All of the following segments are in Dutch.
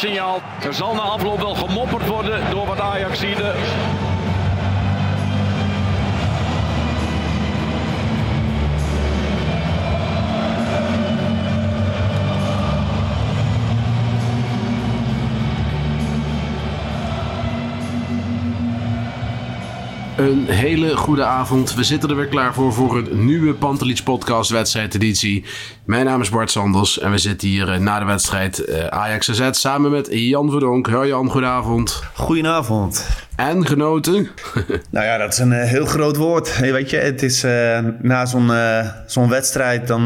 Fluitsignaal. Er zal na afloop wel gemopperd worden door wat Ajaxide. Een hele goede avond. We zitten er weer klaar voor voor een nieuwe Pantelits podcast wedstrijdeditie. Mijn naam is Bart Sanders en we zitten hier eh, na de wedstrijd eh, Ajax AZ samen met Jan Verdonk. Hoi Jan, goedenavond. Goedenavond. En genoten? Nou ja, dat is een eh, heel groot woord. Hey, weet je, het is eh, na zo'n eh, zo'n wedstrijd, dan,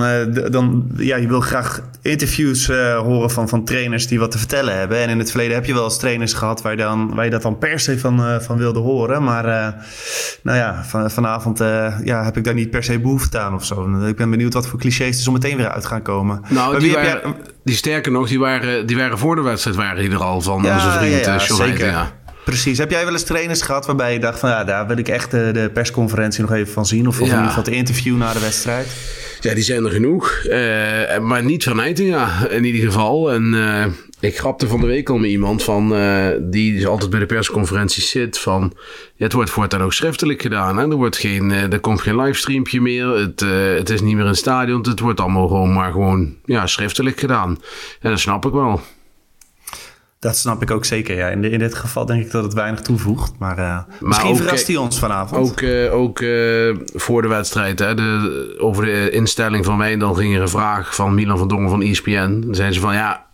dan ja, je wil graag interviews horen van, van trainers die wat te vertellen hebben. En in het verleden heb je wel eens trainers gehad waar je, dan, waar je dat dan per se van, van wilde horen. Maar nou ja, van, vanavond ja, heb ik daar niet per se behoefte aan of zo. Ik ben benieuwd wat voor clichés er zo meteen weer uit gaan komen. Nou, die, waren, jij- die sterker nog, die waren, die waren voor de wedstrijd waren die er al van onze vriend ja, John zeker. Precies. Heb jij wel eens trainers gehad waarbij je dacht van ja, daar wil ik echt de, de persconferentie nog even van zien? Of, of in Ja. ieder geval het interview na de wedstrijd? Ja, die zijn er genoeg. Eh, maar niet van Heitinga in ieder geval. En eh, ik grapte van de week al met iemand van, eh, die dus altijd bij de persconferenties zit. Van, ja, het wordt voortaan ook schriftelijk gedaan. Hè? Er, wordt geen, er komt geen livestreampje meer. Het, het is niet meer in het stadion. Het wordt allemaal gewoon maar gewoon ja, schriftelijk gedaan. En dat snap ik wel. Dat snap ik ook zeker. Ja. In, de- in dit geval denk ik dat het weinig toevoegt. Maar, eh, misschien ook, verrast eh, hij ons vanavond. Ook, eh, ook voor de wedstrijd, hè, de, over de instelling van Wijndal ging er een vraag van Milan van Dongen van ESPN. Dan zeiden ze van ja,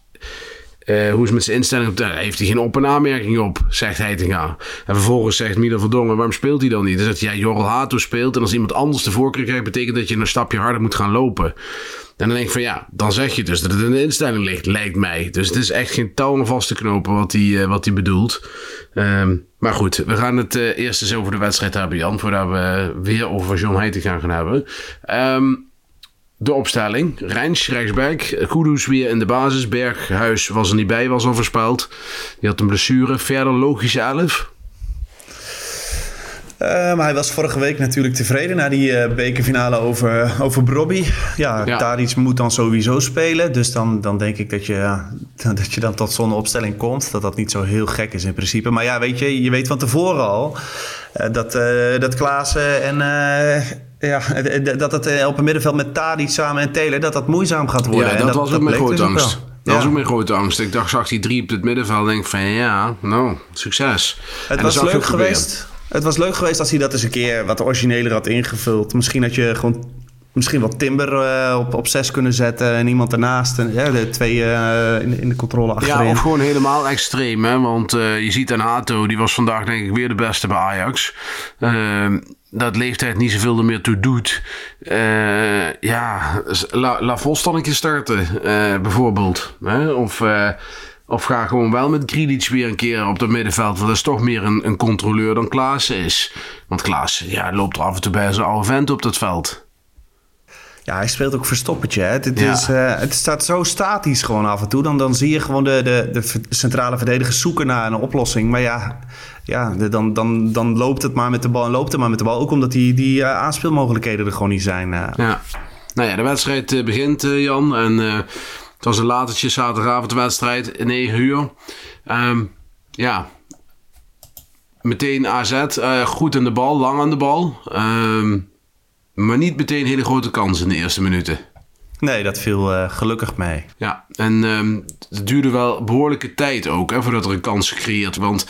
hoe is het met zijn instelling? op heeft hij geen op- en aanmerking op, zegt Heitinga. En vervolgens zegt Milan van Dongen, waarom speelt hij dan niet? Dan zegt hij, ja, Jorrel Hato speelt. En als iemand anders de voorkeur krijgt, betekent dat je een stapje harder moet gaan lopen. En dan denk ik van ja, dan zeg je dus dat het in de instelling ligt, lijkt mij. Dus het is echt geen touw om vast te knopen wat hij eh, wat die bedoelt. Ehm, maar goed, we gaan het eh, eerst eens over de wedstrijd hebben, Jan. Voordat we weer over John Heiting gaan gaan hebben. Ehm, de opstelling. Rens, rechtsback. Kudus weer in de basis. Berghuis was er niet bij, was al verspeld. Die had een blessure. Verder logische elf maar hij was vorige week natuurlijk tevreden na die eh, bekerfinale over, over Brobby. Ja, Ja. Moet dan sowieso spelen. Dus dan, dan denk ik dat je, dat je dan tot zo'n opstelling komt. Dat dat niet zo heel gek is in principe. Maar ja, weet je, je weet van tevoren al eh, dat, eh dat Klaassen en... eh, ja, eh, dat het eh, op het middenveld met Tadic samen en Taylor... dat dat moeizaam gaat worden. Ja, En dat, was ook mijn grote dus angst. wel. Dat was ook mijn grote angst. Ik dacht, zag die drie op het middenveld. Denk ik van ja, nou, succes. Het En was leuk geweest. Het was leuk geweest als hij dat eens een keer wat origineler had ingevuld. Misschien had je gewoon misschien wat Timber eh, op, op zes kunnen zetten en iemand ernaast. En, ja, de twee eh, in, in de controle achterin. Ja, of gewoon helemaal extreem. Hè? Want eh, je ziet aan Hato, die was vandaag denk ik weer de beste bij Ajax. Ehm, dat leeftijd niet zoveel er meer toe doet. Ja, la, la Vos dan een keer starten, bijvoorbeeld. Hè? Of, of ga gewoon wel met Grilic weer een keer op het middenveld. Want dat is toch meer een, een controleur dan Klaassen is. Want Klaassen ja, loopt er af en toe bij zijn oude vent op dat veld. Ja, hij speelt ook verstoppertje. Hè. Het, Ja. is, eh, het staat zo statisch gewoon af en toe. Dan, dan zie je gewoon de, de, de centrale verdedigers zoeken naar een oplossing. Maar ja, ja dan, dan, dan loopt het maar met de bal en loopt het maar met de bal. Ook omdat die, die eh, aanspeelmogelijkheden er gewoon niet zijn. eh. Ja. Nou ja, de wedstrijd begint, Jan. En het was een latertje zaterdagavond de wedstrijd, 9 uur. Ehm, ja, meteen AZ, eh, goed aan de bal, lang aan de bal. Ehm, maar niet meteen hele grote kans in de eerste minuten. Nee, dat viel eh, gelukkig mee. Ja, en ehm, het duurde wel behoorlijke tijd ook hè, voordat er een kans gecreëerd. Want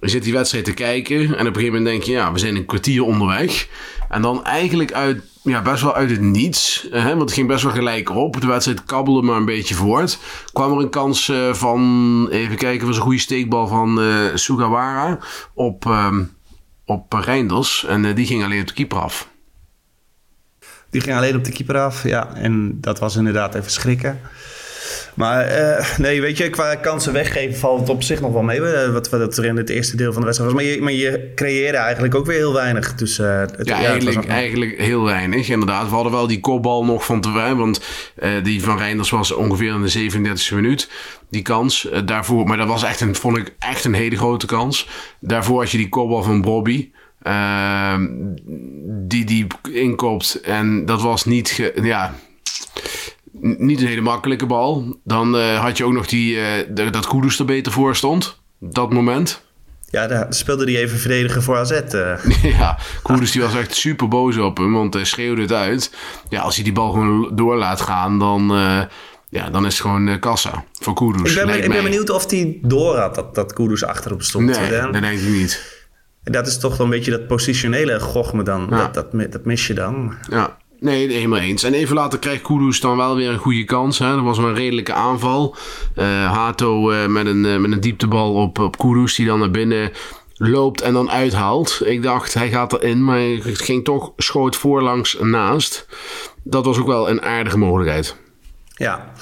je zit die wedstrijd te kijken en op een gegeven moment denk je, ja, we zijn een kwartier onderweg. En dan eigenlijk uit ja, best wel uit het niets. Hè, want het ging best wel gelijk op. De wedstrijd kabbelde maar een beetje voort. Kwam er een kans uh, van, even kijken, was een goede steekbal van uh, Sugawara op, um, op Reinders. En uh, die ging alleen op de keeper af. Die ging alleen op de keeper af, ja. En dat was inderdaad even schrikken. Maar uh, nee, weet je, qua kansen weggeven valt het op zich nog wel mee. Wat, wat er in het eerste deel van de wedstrijd was. Maar je, maar je creëerde eigenlijk ook weer heel weinig. Dus, uh, het, ja, eigenlijk, eigenlijk heel weinig, inderdaad. We hadden wel die kopbal nog van te weinig. Want uh, die van Reinders was ongeveer in de 37e minuut. Die kans daarvoor. Maar dat was echt een, vond ik echt een hele grote kans. Daarvoor had je die kopbal van Bobby. Ehm, die die inkoopt. En dat was niet. Ge, ja, niet een hele makkelijke bal. Dan uh, had je ook nog die, uh, dat Kudus er beter voor stond. Dat moment. Ja, daar speelde hij even verdedigen voor AZ. Uh. ja, Kudus die was echt super boos op hem, want hij schreeuwde het uit. Ja, als hij die bal gewoon door laat gaan, dan, ja, dan is het gewoon kassa voor Kudus. Ik ben, ik ben benieuwd of hij door had dat, dat Kudus achterop stond. Nee, dat denk ik niet. Dat is toch wel een beetje dat positionele gochme dan. Ja. Dat, dat, dat mis je dan. Ja, Nee, helemaal eens. En even later krijgt Kudus dan wel weer een goede kans. Hè. Dat was een redelijke aanval. Uh, Hato uh, met, een, uh, met een dieptebal op, op Kudus die dan naar binnen loopt en dan uithaalt. Ik dacht, hij gaat erin, maar het ging toch schoot voorlangs naast. Dat was ook wel een aardige mogelijkheid. Ja,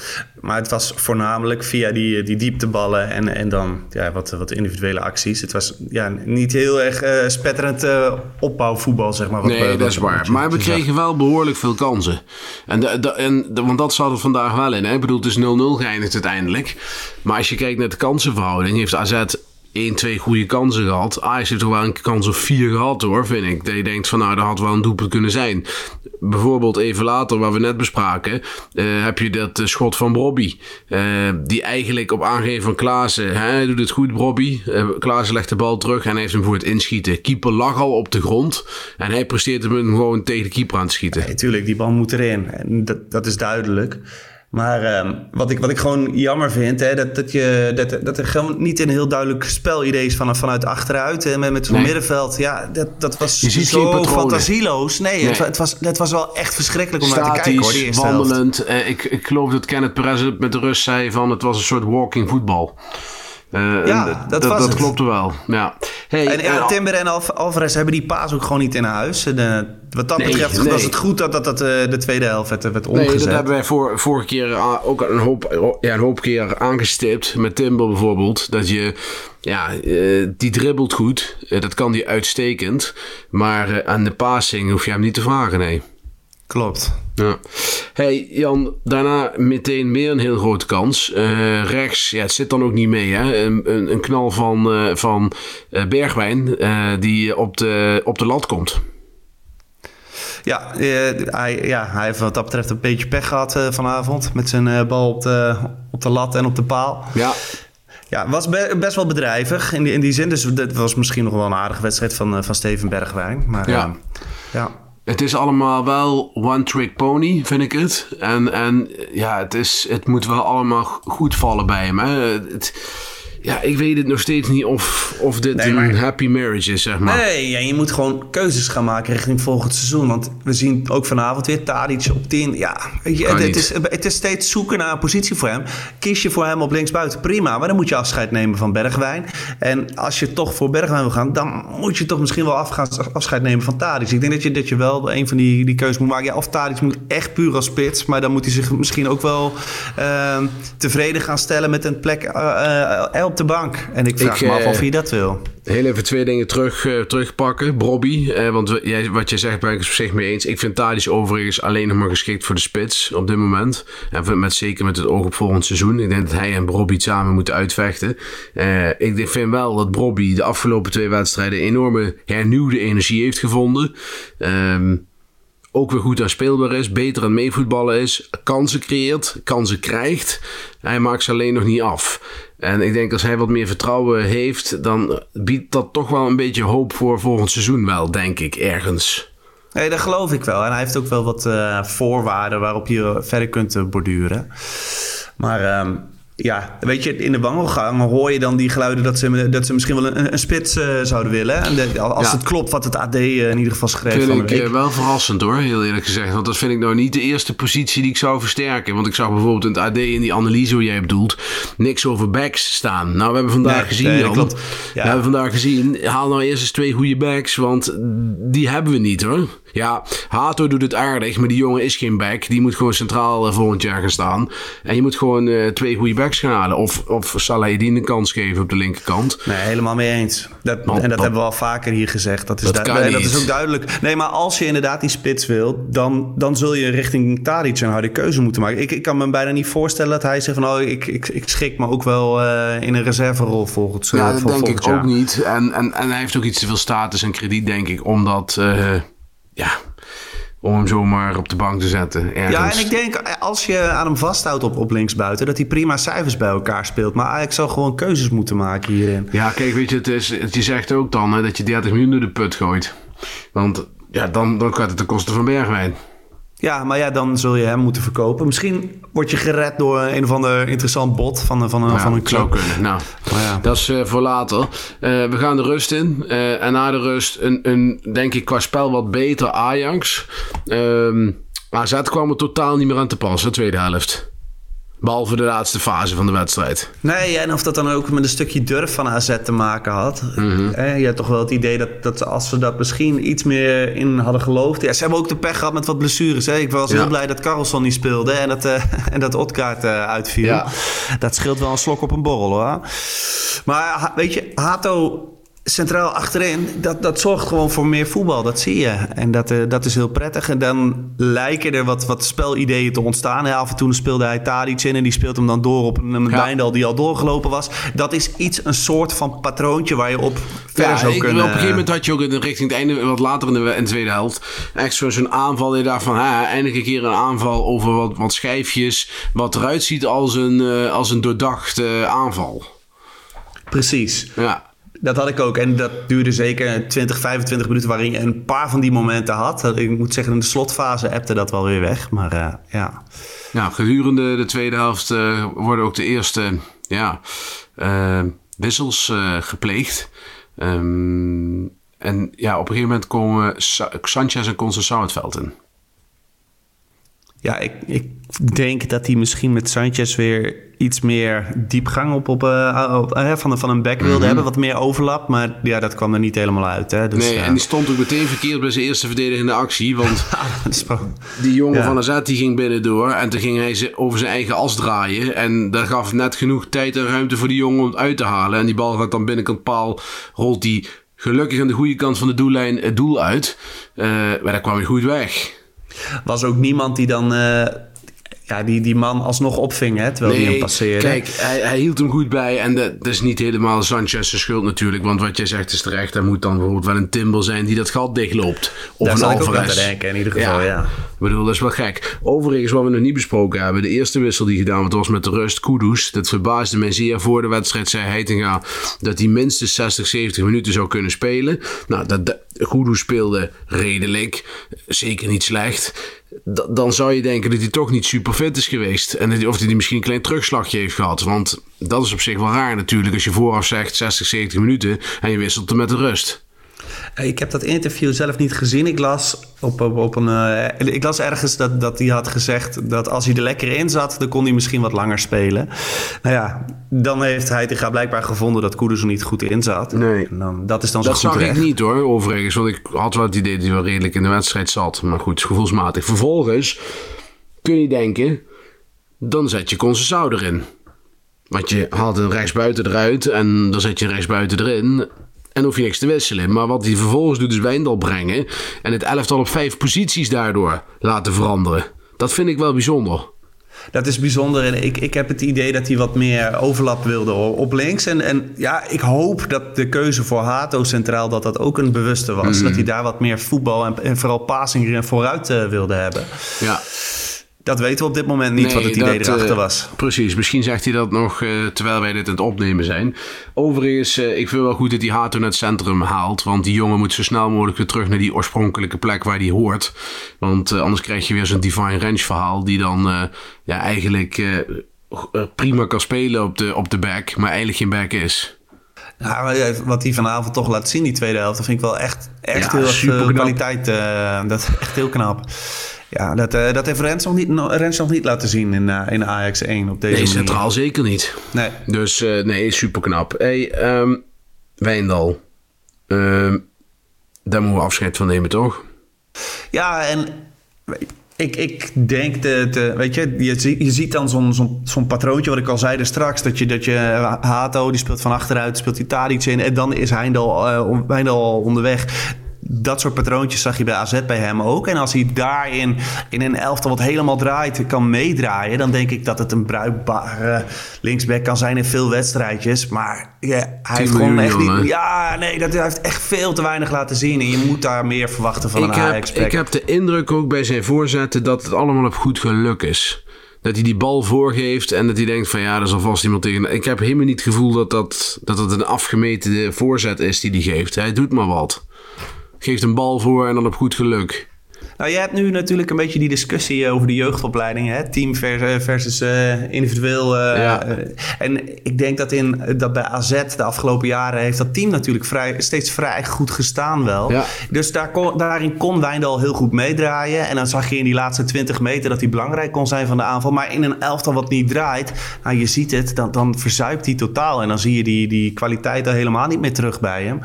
maar het was voornamelijk via die, die diepteballen en, en dan ja, wat, wat individuele acties. Het was ja, niet heel erg uh, spetterend uh, opbouwvoetbal, zeg maar. Wat nee, dat is waar. Maar we kregen wel behoorlijk veel kansen. En, de, de, en de, want dat zat er vandaag wel in. Hè? Ik bedoel, het is 0-0 geëindigd uiteindelijk. Maar als je kijkt naar de kansenverhouding, heeft AZ 1, 2 goede kansen gehad. Ajax heeft toch wel een kans of 4 gehad hoor, vind ik. Dat je denkt van nou, dat had wel een doelpunt kunnen zijn. Bijvoorbeeld even later, waar we net bespraken, uh, heb je dat uh, schot van Bobby. Uh, die eigenlijk op aangeven van Klaassen, hij doet het goed Bobby. Klaassen legt de bal terug en heeft hem voor het inschieten. Keeper lag al op de grond en hij presteert hem gewoon tegen de keeper aan te schieten. Nee, tuurlijk, die bal moet erin. En dat, dat is duidelijk. Maar uh, wat, ik, wat ik gewoon jammer vind, hè, dat, dat, je, dat, dat er gewoon niet een heel duidelijk spelidee is van, vanuit achteruit. Hè, met met zo'n nee. middenveld. Ja, dat, dat was je ziet zo fantasieloos. Nee, nee. Het, het, was, het was wel echt verschrikkelijk om Statisch, naar te kijken. Hoor, die wandelend. Uh, ik, ik geloof dat Kenneth Perez met de rust zei van het was een soort walking voetbal. Uh, ja, dat, was dat klopte wel. Ja. Hey, en ja, Timber en Alv Alvarez hebben die paas ook gewoon niet in huis. De, wat dat nee, betreft nee. was het goed dat dat, dat de tweede helft werd, werd omgezet. Nee, dat hebben wij voor, vorige keer ook een hoop, ja, een hoop keer aangestipt. Met Timber bijvoorbeeld. Dat je, ja, die dribbelt goed. Dat kan die uitstekend. Maar aan de passing hoef je hem niet te vragen, nee. Klopt. Ja. Hey Jan, daarna meteen meer een heel grote kans. Uh, rechts, ja, het zit dan ook niet mee. Hè? Een, een, een knal van, uh, van uh, Bergwijn die op de, op de lat komt. Ja, hij, ja, hij heeft wat dat betreft een beetje pech gehad vanavond. Met zijn bal op de, op de lat en op de paal. Ja. Ja, was be best wel bedrijvig in die, in die zin. Dus dat was misschien nog wel een aardige wedstrijd van, van Steven Bergwijn. Maar ja. ja. Het is allemaal wel one trick pony, vind ik het. En, en ja, het, is, het moet wel allemaal goed vallen bij hem. Hè. Het, ja, ik weet het nog steeds niet of, of dit nee, maar... een happy marriage is, zeg maar. Nee, ja, je moet gewoon keuzes gaan maken richting volgend seizoen. Want we zien ook vanavond weer Tadic op 10. Ja, je, het, het, is, het is steeds zoeken naar een positie voor hem. Kies je voor hem op linksbuiten, prima. Maar dan moet je afscheid nemen van Bergwijn. En als je toch voor Bergwijn wil gaan, dan moet je toch misschien wel afgaan, afscheid nemen van Tadic. Ik denk dat je, dat je wel een van die, die keuzes moet maken. Ja, of Tadic moet echt puur als spits. Maar dan moet hij zich misschien ook wel uh, tevreden gaan stellen met een plek uh, uh, op de bank. En ik vraag ik, me af of hij dat wil. Heel even twee dingen terug, uh, terugpakken. Brobby, uh, want jij, wat je zegt ben ik het op zich mee eens. Ik vind Thadis overigens alleen nog maar geschikt voor de spits op dit moment. En met, zeker met het oog op volgend seizoen. Ik denk dat hij en Brobby samen moeten uitvechten. Uh, ik vind wel dat Brobby de afgelopen twee wedstrijden enorme hernieuwde energie heeft gevonden. Um, ook weer goed aan speelbaar is, beter aan meevoetballen is, kansen creëert, kansen krijgt. Hij maakt ze alleen nog niet af. En ik denk als hij wat meer vertrouwen heeft, dan biedt dat toch wel een beetje hoop voor volgend seizoen wel, denk ik, ergens. Nee, dat geloof ik wel. En hij heeft ook wel wat uh, voorwaarden waarop je verder kunt borduren. Maar... Um ja, weet je, in de wandelgang hoor je dan die geluiden dat ze, dat ze misschien wel een, een spits uh, zouden willen. En de, als ja. het klopt wat het AD uh, in ieder geval schreef vind ik uh, wel verrassend hoor, heel eerlijk gezegd. Want dat vind ik nou niet de eerste positie die ik zou versterken. Want ik zag bijvoorbeeld in het AD in die analyse hoe jij bedoelt, niks over backs staan. Nou, we hebben vandaag Nee, gezien, nee, klopt. We Ja. hebben vandaag gezien, haal nou eerst eens twee goede backs, want die hebben we niet hoor. Ja, Hato doet het aardig, maar die jongen is geen back. Die moet gewoon centraal eh, volgend jaar gaan staan. En je moet gewoon eh, twee goede backs gaan halen. Of, of Salahidin een kans geven op de linkerkant. Nee, helemaal mee eens. Dat, en dat, dat- hebben we al vaker hier gezegd. Dat is, Dat en dat is ook duidelijk. Nee, maar als je inderdaad die spits wil, dan, dan zul je richting Tadic een harde keuze moeten maken. Ik, ik kan me bijna niet voorstellen dat hij zegt van... Oh, ik, ik, ik schik me ook wel eh, in een reserverol volgens Ja, dat denk ik jaar. ook niet. En, en, en hij heeft ook iets te veel status en krediet, denk ik. Omdat, eh, ja, om hem zomaar op de bank te zetten. Ergens. Ja, en ik denk als je aan hem vasthoudt op, op linksbuiten... dat hij prima cijfers bij elkaar speelt. Maar Ajax zal gewoon keuzes moeten maken hierin. Ja, kijk, weet je, het is, het, je zegt ook dan hè, dat je 30 miljoen door de put gooit. Want ja, dan, dan gaat het ten koste van Bergwijn. Ja, maar ja, dan zul je hem moeten verkopen. Misschien word je gered door een of ander interessant bod van, een- van, een, van een club. kunnen. Nou, Maar ja. dat is eh, voor later. Eh, we gaan de rust in. Eh, en na de rust een, een, denk ik, qua spel wat beter Ajax. Ehm AZ kwam er totaal niet meer aan te passen, tweede helft. Behalve de laatste fase van de wedstrijd. Nee, en of dat dan ook met een stukje durf van AZ te maken had. Mhm. Eh, je had toch wel het idee dat, dat als ze dat misschien iets meer in hadden geloofd. Ja, ze hebben ook de pech gehad met wat blessures. Hè? Ik was Ja. heel blij dat Carlson niet speelde en dat, eh en dat Otkaart eh, uitviel. Ja. Dat scheelt wel een slok op een borrel hoor. Maar weet je, Hato centraal achterin, dat, dat zorgt gewoon voor meer voetbal. Dat zie je. En dat, eh, dat is heel prettig. En dan lijken er wat, wat spelideeën te ontstaan. Ja, af en toe speelde hij Tadic in en die speelt hem dan door op een, Ja. Wijndal die al doorgelopen was. Dat is iets, een soort van patroontje waar je op verder zou ik, kunnen... op een gegeven moment had je ook in de- richting het einde, wat later in de, in de tweede helft, echt zo- zo'n aanval. Je dacht van, ha, eindelijk een keer een aanval over wat, wat schijfjes. Wat eruit ziet als een, eh, als een doordachte aanval. Precies. Ja. Dat had ik ook. En dat duurde zeker 20, 25 minuten waarin je een paar van die momenten had. Ik moet zeggen, in de slotfase appte dat wel weer weg. Maar eh, ja... Nou, gedurende de tweede helft eh, worden ook de eerste ja, eh, wissels gepleegd. Ehm, en ja, op een gegeven moment komen Sa- Sanchez en Conceição het veld in. Ja, ik, ik denk dat hij misschien met Sanchez weer iets meer diepgang op, op, op, eh, van, van een back wilde hebben. Wat meer overlap. Maar ja, dat kwam er niet helemaal uit. Hè? Dus, Mhm. nee, en die stond ook meteen verkeerd bij zijn eerste verdedigende actie. Want die jongen Ja. van AZ die ging binnendoor. En toen ging hij ze over zijn eigen as draaien. En dat gaf net genoeg tijd en ruimte voor die jongen om het uit te halen. En die bal gaat dan binnenkant paal. Rolt die gelukkig aan de goede kant van de doellijn het doel uit. Eh, maar daar kwam hij goed weg. was ook niemand die dan eh, ja, die, die man alsnog opving, hè, terwijl hij hem passeerde. kijk, hij, hij hield hem goed bij. En dat, dat is niet helemaal Sanchez's schuld natuurlijk. Want wat jij zegt is terecht. Er moet dan bijvoorbeeld wel een Timber zijn die dat gat dichtloopt. Of Daar een Alvarez. denken, in ieder geval, ja. Bedoel, dat is wel gek. Overigens, wat we nog niet besproken hebben. De eerste wissel die gedaan was met de rust Kudus. Dat verbaasde mij zeer. Voor de wedstrijd zei Heitinga dat hij minstens 60, 70 minuten zou kunnen spelen. Nou, dat, Kudus speelde redelijk. Zeker niet slecht. Da- dan zou je denken dat hij toch niet super fit is geweest. En of hij misschien een klein terugslagje heeft gehad. Want dat is op zich wel raar natuurlijk. Als je vooraf zegt 60, 70 minuten en je wisselt hem met de rust. Ik heb dat interview zelf niet gezien. Ik las, op, op, op een, eh, ik las ergens dat, dat hij had gezegd dat als hij er lekker in zat, dan kon hij misschien wat langer spelen. Nou ja, dan heeft hij blijkbaar gevonden dat Kudus er niet goed in zat. Nee. En dan, dat is dan zo Dat zag ik niet hoor, overigens. Want ik had wel het idee dat hij wel redelijk in de wedstrijd zat. Maar goed, gevoelsmatig. Vervolgens kun je denken, dan zet je Conceição erin. Want je haalt een rechtsbuiten eruit en dan zet je een rechtsbuiten erin. En hoef je niks te wisselen. Maar wat hij vervolgens doet is Wijndal brengen. En het elftal op vijf posities daardoor laten veranderen. Dat vind ik wel bijzonder. Dat is bijzonder. En ik, ik heb het idee dat hij wat meer overlap wilde op links. En, en ja, ik hoop dat de keuze voor Hato centraal dat dat ook een bewuste was. Mhm. Dat hij daar wat meer voetbal en, en vooral passing vooruit eh, wilde hebben. Ja. Dat weten we op dit moment niet, wat het idee dat, erachter eh, was. Precies, misschien zegt hij dat nog eh, terwijl wij dit aan het opnemen zijn. Overigens, eh, ik vind wel goed dat hij Hato naar het centrum haalt. Want die jongen moet zo snel mogelijk weer terug naar die oorspronkelijke plek waar hij hoort. Want anders krijg je weer zo'n Divine Range verhaal die dan ja, eigenlijk... prima kan spelen op de, op de back, maar eigenlijk geen back is. Eh, wat hij vanavond toch laat zien, die tweede helft, dat vind ik wel echt, echt Ja, heel veel kwaliteit. dat is echt heel knap. Ja, dat, eh, dat heeft Rens nog niet, Rens nog niet laten zien in, eh, in Ajax 1 op deze Nee, manier. centraal zeker niet. Nee. Dus eh, nee, super knap. Hey, ehm, Wijndal. Ehm, daar moeten we afscheid van nemen, toch? Ja, en ik, ik denk, de, de, weet je, je, je ziet dan zo'n zo'n zo'n patroontje wat ik al zei er straks. Dat je, dat je Hato, die speelt van achteruit, speelt hij Tadic in. En dan is Heindal, al onderweg. Dat soort patroontjes zag je bij AZ bij hem ook. En als hij daarin in een elftal wat helemaal draait kan meedraaien... dan denk ik dat het een bruikbare linksback kan zijn in veel wedstrijdjes. Maar ja, hij heeft gewoon echt niet... Ja, nee, dat, hij heeft echt veel te weinig laten zien. En je moet daar meer verwachten van ik, een Ajax-back. ik heb de indruk ook bij zijn voorzetten dat het allemaal op goed geluk is. Dat hij die bal voorgeeft en dat hij denkt van ja, er zal vast iemand tegen. Ik heb helemaal niet het gevoel dat, dat, dat het een afgemeten voorzet is die hij geeft. Hij doet maar wat. Geeft een bal voor en dan op goed geluk. Nou, je hebt nu natuurlijk een beetje die discussie eh, over de jeugdopleiding. Hè? Team eh, versus eh, individueel. Ja. en ik denk dat, in, dat bij AZ de afgelopen jaren heeft dat team natuurlijk vrij, steeds vrij goed gestaan wel. Ja. Dus daar kon, daarin kon Wijndal heel goed meedraaien. En dan zag je in die laatste 20 meter dat hij belangrijk kon zijn van de aanval. Maar in een elftal wat niet draait, nou, je ziet het, dan, dan verzuipt hij totaal. En dan zie je die, die kwaliteit er helemaal niet meer terug bij hem.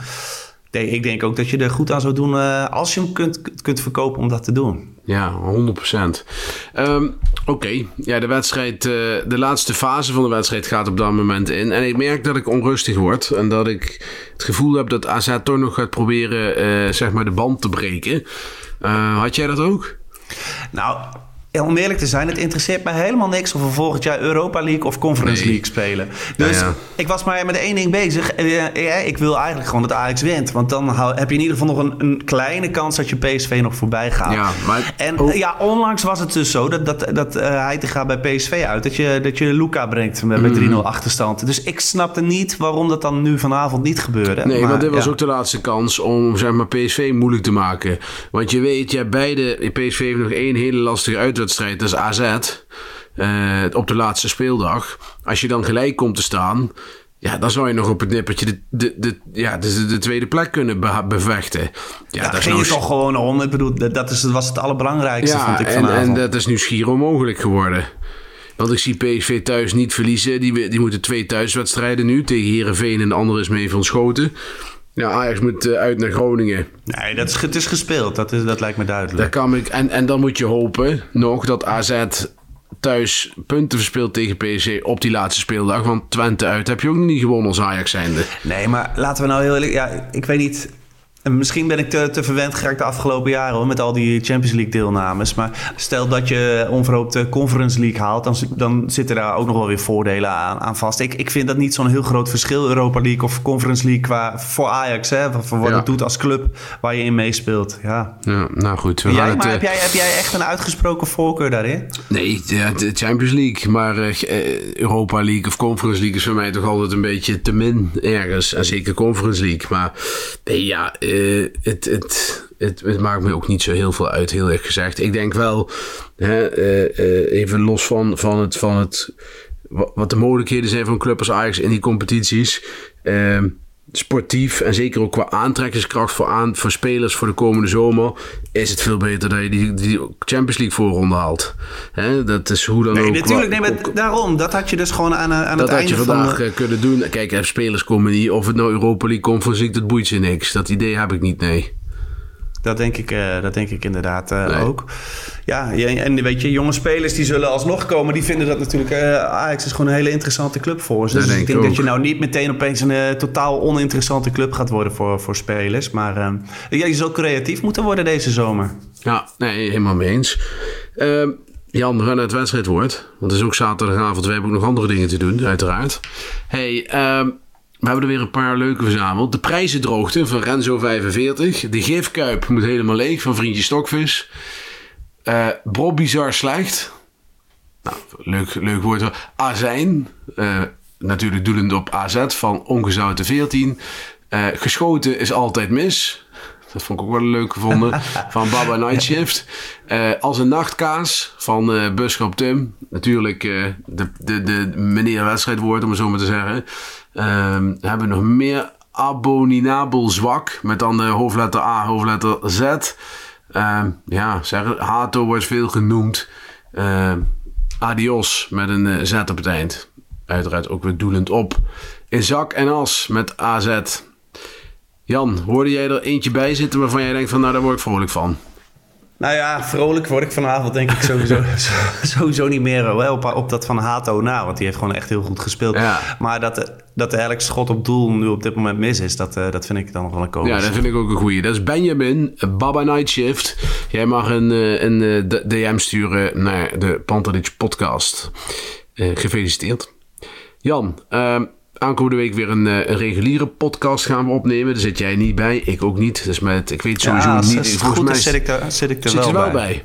Ik denk ook dat je er goed aan zou doen eh, als je hem kunt, kunt verkopen om dat te doen. Ja, 100%. Ehm, Oké, ja, de wedstrijd, eh, de laatste fase van de wedstrijd gaat op dat moment in. En ik merk dat ik onrustig word. En dat ik het gevoel heb dat AZ toch nog gaat proberen, eh, zeg maar, de band te breken. Had jij dat ook? Nou, om eerlijk te zijn, het interesseert mij helemaal niks of we volgend jaar Europa League of Conference Nee. League spelen. Dus Ja, ja. ik was maar met één ding bezig. Eh, ja, ik wil eigenlijk gewoon dat Ajax wint. Want dan hou- heb je in ieder geval nog een, een kleine kans dat je PSV nog voorbij gaat. Ja, maar- en oh. ja, onlangs was het dus zo dat, dat, dat eh, Heitinga bij PSV uit. Dat je, dat je Luca brengt met, met Mhm. 3-0 achterstand. Dus ik snapte niet waarom dat dan nu vanavond niet gebeurde. Nee, Maar, want dit was ook de laatste kans om zeg maar, PSV moeilijk te maken. Want je weet, hebt beide. PSV heeft nog één hele lastige uitwedstrijd. Dat is AZ. eh, op de laatste speeldag. Als je dan gelijk komt te staan. Ja, dan zou je nog op het nippertje de, de, de, ja, de, de tweede plek kunnen be- bevechten. Ja, dat ging nou toch gewoon om. Ik bedoel, dat dat is, dat was het allerbelangrijkste, vond ja, ik en, vanavond. en dat is nu schier onmogelijk geworden. Want ik zie PSV thuis niet verliezen. Die, die moeten twee thuiswedstrijden nu. Tegen Herenveen en de andere is mee van Schoten. Ja, Ajax moet eh, uit naar Groningen. Nee, dat is, het is gespeeld. Dat, is, dat lijkt me duidelijk. Daar kan ik, en, en dan moet je hopen nog dat AZ thuis punten verspeelt tegen PSC op die laatste speeldag. Want Twente uit heb je ook niet gewonnen als Ajax zijnde. Nee, maar laten we nou heel eerlijk... Ja, ik weet niet... en Misschien ben ik te, te verwend geraakt de afgelopen jaren hoor, met al die Champions League deelnames. Maar stel dat je onverhoopt de Conference League haalt, dan, dan zitten daar ook nog wel weer voordelen aan, aan vast. Ik, ik vind dat niet zo'n heel groot verschil, Europa League of Conference League, qua, voor Ajax. Hè, voor wat Ja. het doet als club waar je in meespeelt. Ja. Ja, nou goed. We Jij, gaan het, maar eh, heb, jij, heb jij echt een uitgesproken voorkeur daarin? Nee, de, de Champions League. Maar eh, eh, Europa League of Conference League is voor mij toch altijd een beetje te min ergens. En zeker Conference League. Maar nee, ja, het, het, het, het maakt me ook niet zo heel veel uit, heel erg gezegd. Ik denk wel, hè, eh, eh, even los van, van, het, van het, wa- wat de mogelijkheden zijn van club als Ajax in die competities. eh, sportief en zeker ook qua aantrekkingskracht voor, aan, voor spelers voor de komende zomer, is het veel beter dat je die, die Champions League voorronde haalt. Hè, dat is hoe dan Nee, ook. natuurlijk. Nee, maar ook- daarom. Dat had je dus gewoon aan, aan dat het had je einde van... vandaag de- eh, kunnen doen. Kijk, spelers komen niet. Of het nou Europa League Conference League, dat boeit ze niks. Dat idee heb ik niet, nee. Dat denk ik, eh, dat denk ik inderdaad eh, Nee. ook. Ja, en weet je, jonge spelers die zullen alsnog komen. Die vinden dat natuurlijk... eh, Ajax is gewoon een hele interessante club voor ze. Dus denk ik denk dat je nou niet meteen opeens een totaal oninteressante club gaat worden voor, voor spelers. Maar eh, ja, je zult creatief moeten worden deze zomer. Ja, nee, helemaal mee eens. Ehm, Jan, we gaan naar het wedstrijdwoord. Want het is ook zaterdagavond. We hebben ook nog andere dingen te doen, uiteraard. hey, ehm, we hebben er weer een paar leuke verzameld. De prijzendroogte van Renzo 45. De gifkuip moet helemaal leeg van Vriendje Stokvis. Eh Bob Bizar slecht. Nou, leuk, leuk woord. Azijn. eh, natuurlijk doelend op AZ van Ongezouten 14. Eh, geschoten is altijd mis. Dat vond ik ook wel leuk gevonden. van Baba Night Shift. Eh, als een nachtkaas van uh, Buschop Tim. Natuurlijk uh, de, de, de meneer wedstrijdwoord, om het zo maar te zeggen. Ehm, hebben we nog meer abominabel zwak. Met dan de hoofdletter A, hoofdletter Z. Ehm, ja, zeg, Hato wordt veel genoemd. Ehm, adios met een Z op het eind. Uiteraard ook weer doelend op. In zak en as met AZ. Jan, hoorde jij er eentje bij zitten waarvan jij denkt van nou daar word ik vrolijk van? Nou ja, vrolijk word ik vanavond denk ik sowieso, sowieso niet meer wel op, op dat van Hato na. Want die heeft gewoon echt heel goed gespeeld. Maar dat, dat elk schot op doel nu op dit moment mis is, dat, uh, dat vind ik dan nog wel een komisch. Ja, dat vind ik ook een goeie. Dat is Benjamin, Baba Night Shift. Jij mag een, eh, een, eh, DM sturen naar de Pantelich podcast. Uh, gefeliciteerd. Jan, uh, aankomende week weer een, een, reguliere podcast gaan we opnemen. Daar zit jij niet bij, ik ook niet. Dus met, ik weet sowieso ja, niet. Volgens goed, mij zit ik er, zit ik er zit wel, wel bij. bij.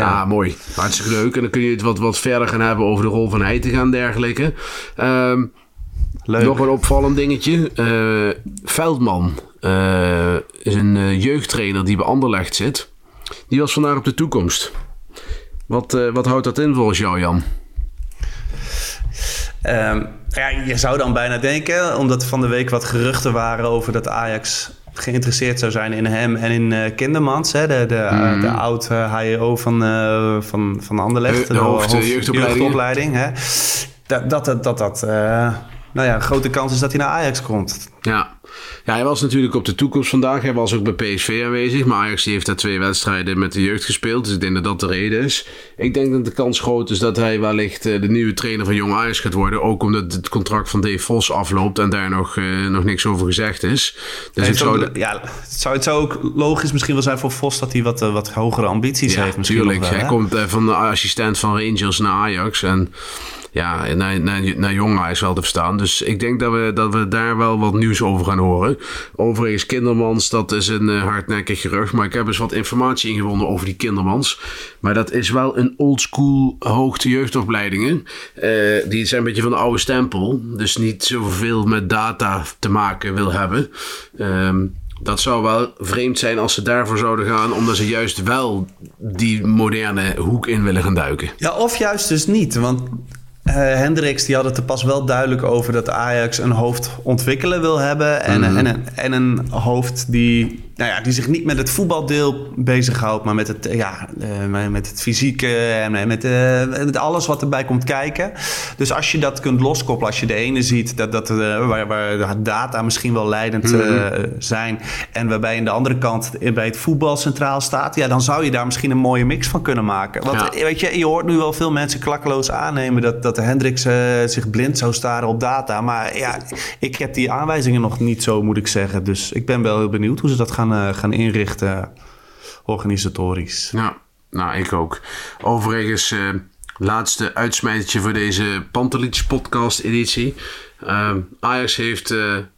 Ja. Ah, mooi. Hartstikke leuk. En dan kun je het wat, wat verder gaan hebben over de rol van Heiten en dergelijke. Um, Leuk. Nog een opvallend dingetje. Uh, Veldman uh, is een jeugdtrainer die bij Anderlecht zit. Die was vandaag op de toekomst. Wat, wat houdt dat in volgens jou, Jan? Um, ja, je zou dan bijna denken, omdat er van de week wat geruchten waren over dat Ajax geïnteresseerd zou zijn in hem en in uh, Kindermans, hè, de, de, mm. de oud uh, HEO van, uh, van, van Anderlecht. De, de hoofd, hoofd, jeugdopleiding. jeugdopleiding hè. Dat dat, dat, dat, dat nou ja, een grote kans is dat hij naar Ajax komt. Ja. ja, hij was natuurlijk op de toekomst vandaag. Hij was ook bij PSV aanwezig. Maar Ajax heeft daar twee wedstrijden met de jeugd gespeeld. Dus ik denk dat dat de reden is. Ik denk dat de kans groot is dat hij wellicht de nieuwe trainer van Jong Ajax gaat worden. Ook omdat het contract van Dave Vos afloopt en daar nog, uh, nog niks over gezegd is. Dus ik zou ja, het, zou, het zou ook logisch misschien wel zijn voor Vos dat hij wat, uh, wat hogere ambities ja, heeft. Misschien tuurlijk. Wel, hij komt uh, van de assistent van Rangers naar Ajax. En ja, naar, naar, naar Ajax wel te verstaan. Dus ik denk dat we, dat we daar wel wat nieuws over gaan horen. Overigens, Kindermans, dat is een uh, hardnekkig gerucht. Maar ik heb eens wat informatie ingewonnen over die Kindermans. Maar dat is wel een oldschool hoogte jeugdopleidingen. Uh, die zijn een beetje van de oude stempel. Dus niet zoveel met data te maken wil hebben. Um, dat zou wel vreemd zijn als ze daarvoor zouden gaan, omdat ze juist wel die moderne hoek in willen gaan duiken. Ja, of juist dus niet. Want uh, Hendricks die had het er pas wel duidelijk over dat Ajax een hoofd ontwikkelen wil hebben. En, mm -hmm. en, en, en een hoofd die nou ja, die zich niet met het voetbaldeel bezighoudt, maar met het, ja, uh, met het fysieke en met, uh, met, alles wat erbij komt kijken. Dus als je dat kunt loskoppelen, als je de ene ziet dat, dat, uh, waar, waar de data misschien wel leidend mm -hmm. zijn en waarbij in de andere kant bij het voetbal centraal staat, ja, dan zou je daar misschien een mooie mix van kunnen maken. Want ja. weet je, je hoort nu wel veel mensen klakkeloos aannemen dat, dat de Hendricks zich blind zou staren op data. Maar ja, ik heb die aanwijzingen nog niet zo, moet ik zeggen. Dus ik ben wel heel benieuwd hoe ze dat gaan gaan, gaan inrichten organisatorisch. Ja, nou, ik ook. Overigens, uh, laatste uitsmijtertje voor deze Pantelich podcast editie. Uh, Ajax heeft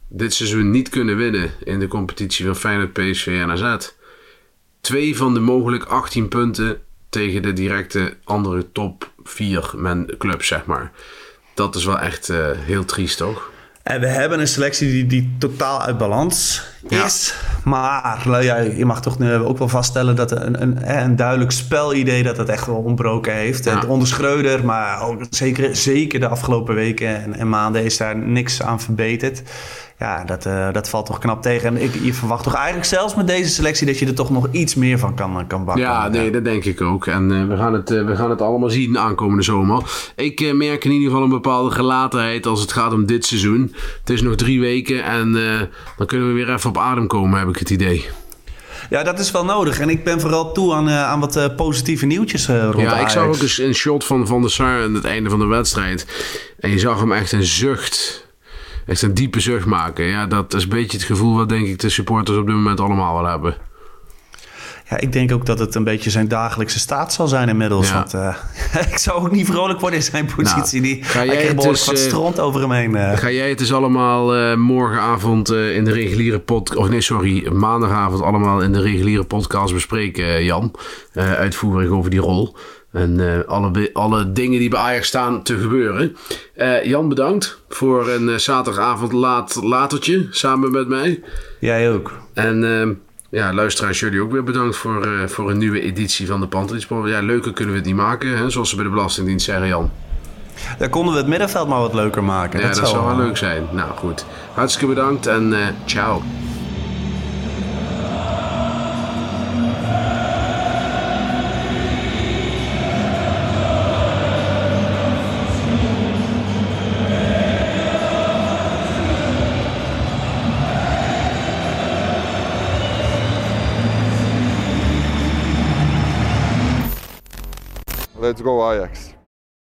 dit seizoen niet kunnen winnen in de competitie van Feyenoord, PSV en AZ. Twee van de mogelijk 18 punten tegen de directe andere top 4 men clubs, zeg maar. Dat is wel echt heel triest, toch? En we hebben een selectie die, die totaal uit balans is. Ja. Maar nou ja, je mag toch nu ook wel vaststellen dat een, een, een duidelijk spelidee dat het echt wel ontbroken heeft. Ja. Onder Schreuder, maar ook zeker, zeker de afgelopen weken en, en maanden is daar niks aan verbeterd ja, dat, uh, dat valt toch knap tegen. En ik, je verwacht toch eigenlijk zelfs met deze selectie dat je er toch nog iets meer van kan, kan bakken. Ja, nee, dat denk ik ook. En uh, we, gaan het, uh, we gaan het allemaal zien aankomende zomer. Ik merk in ieder geval een bepaalde gelatenheid als het gaat om dit seizoen. Het is nog drie weken en dan kunnen we weer even op adem komen, heb ik het idee. Ja, dat is wel nodig. En ik ben vooral toe aan, uh, aan wat uh, positieve nieuwtjes uh, rond Ja, Ajax. ik zag ook eens een shot van Van der Sar aan het einde van de wedstrijd. En je zag hem echt een zucht echt een diepe zucht maken. Ja, dat is een beetje het gevoel wat denk ik de supporters op dit moment allemaal wel hebben. Ja, ik denk ook dat het een beetje zijn dagelijkse staat zal zijn inmiddels. Ja. Want uh, ik zou ook niet vrolijk worden in zijn positie. Nou, die, ga jij het dus, wat stront over hem heen. Uh. Ga jij het dus allemaal uh, morgenavond in de reguliere podcast... Of nee, sorry, maandagavond allemaal in de reguliere podcast bespreken, Jan. uitvoerig over die rol. En alle, alle dingen die bij Ajax staan te gebeuren. Jan, bedankt voor een zaterdagavond laat latertje samen met mij. Jij ook. En ja, luisteraars, jullie ook weer bedankt voor, eh, voor een nieuwe editie van de Pantelis Ja, leuker kunnen we het niet maken, hè, zoals ze bij de Belastingdienst zeggen, Jan. Dan konden we het middenveld maar wat leuker maken. Ja, dat, zou wel leuk zijn. Nou goed, hartstikke bedankt en uh, ciao. Let's go Ajax.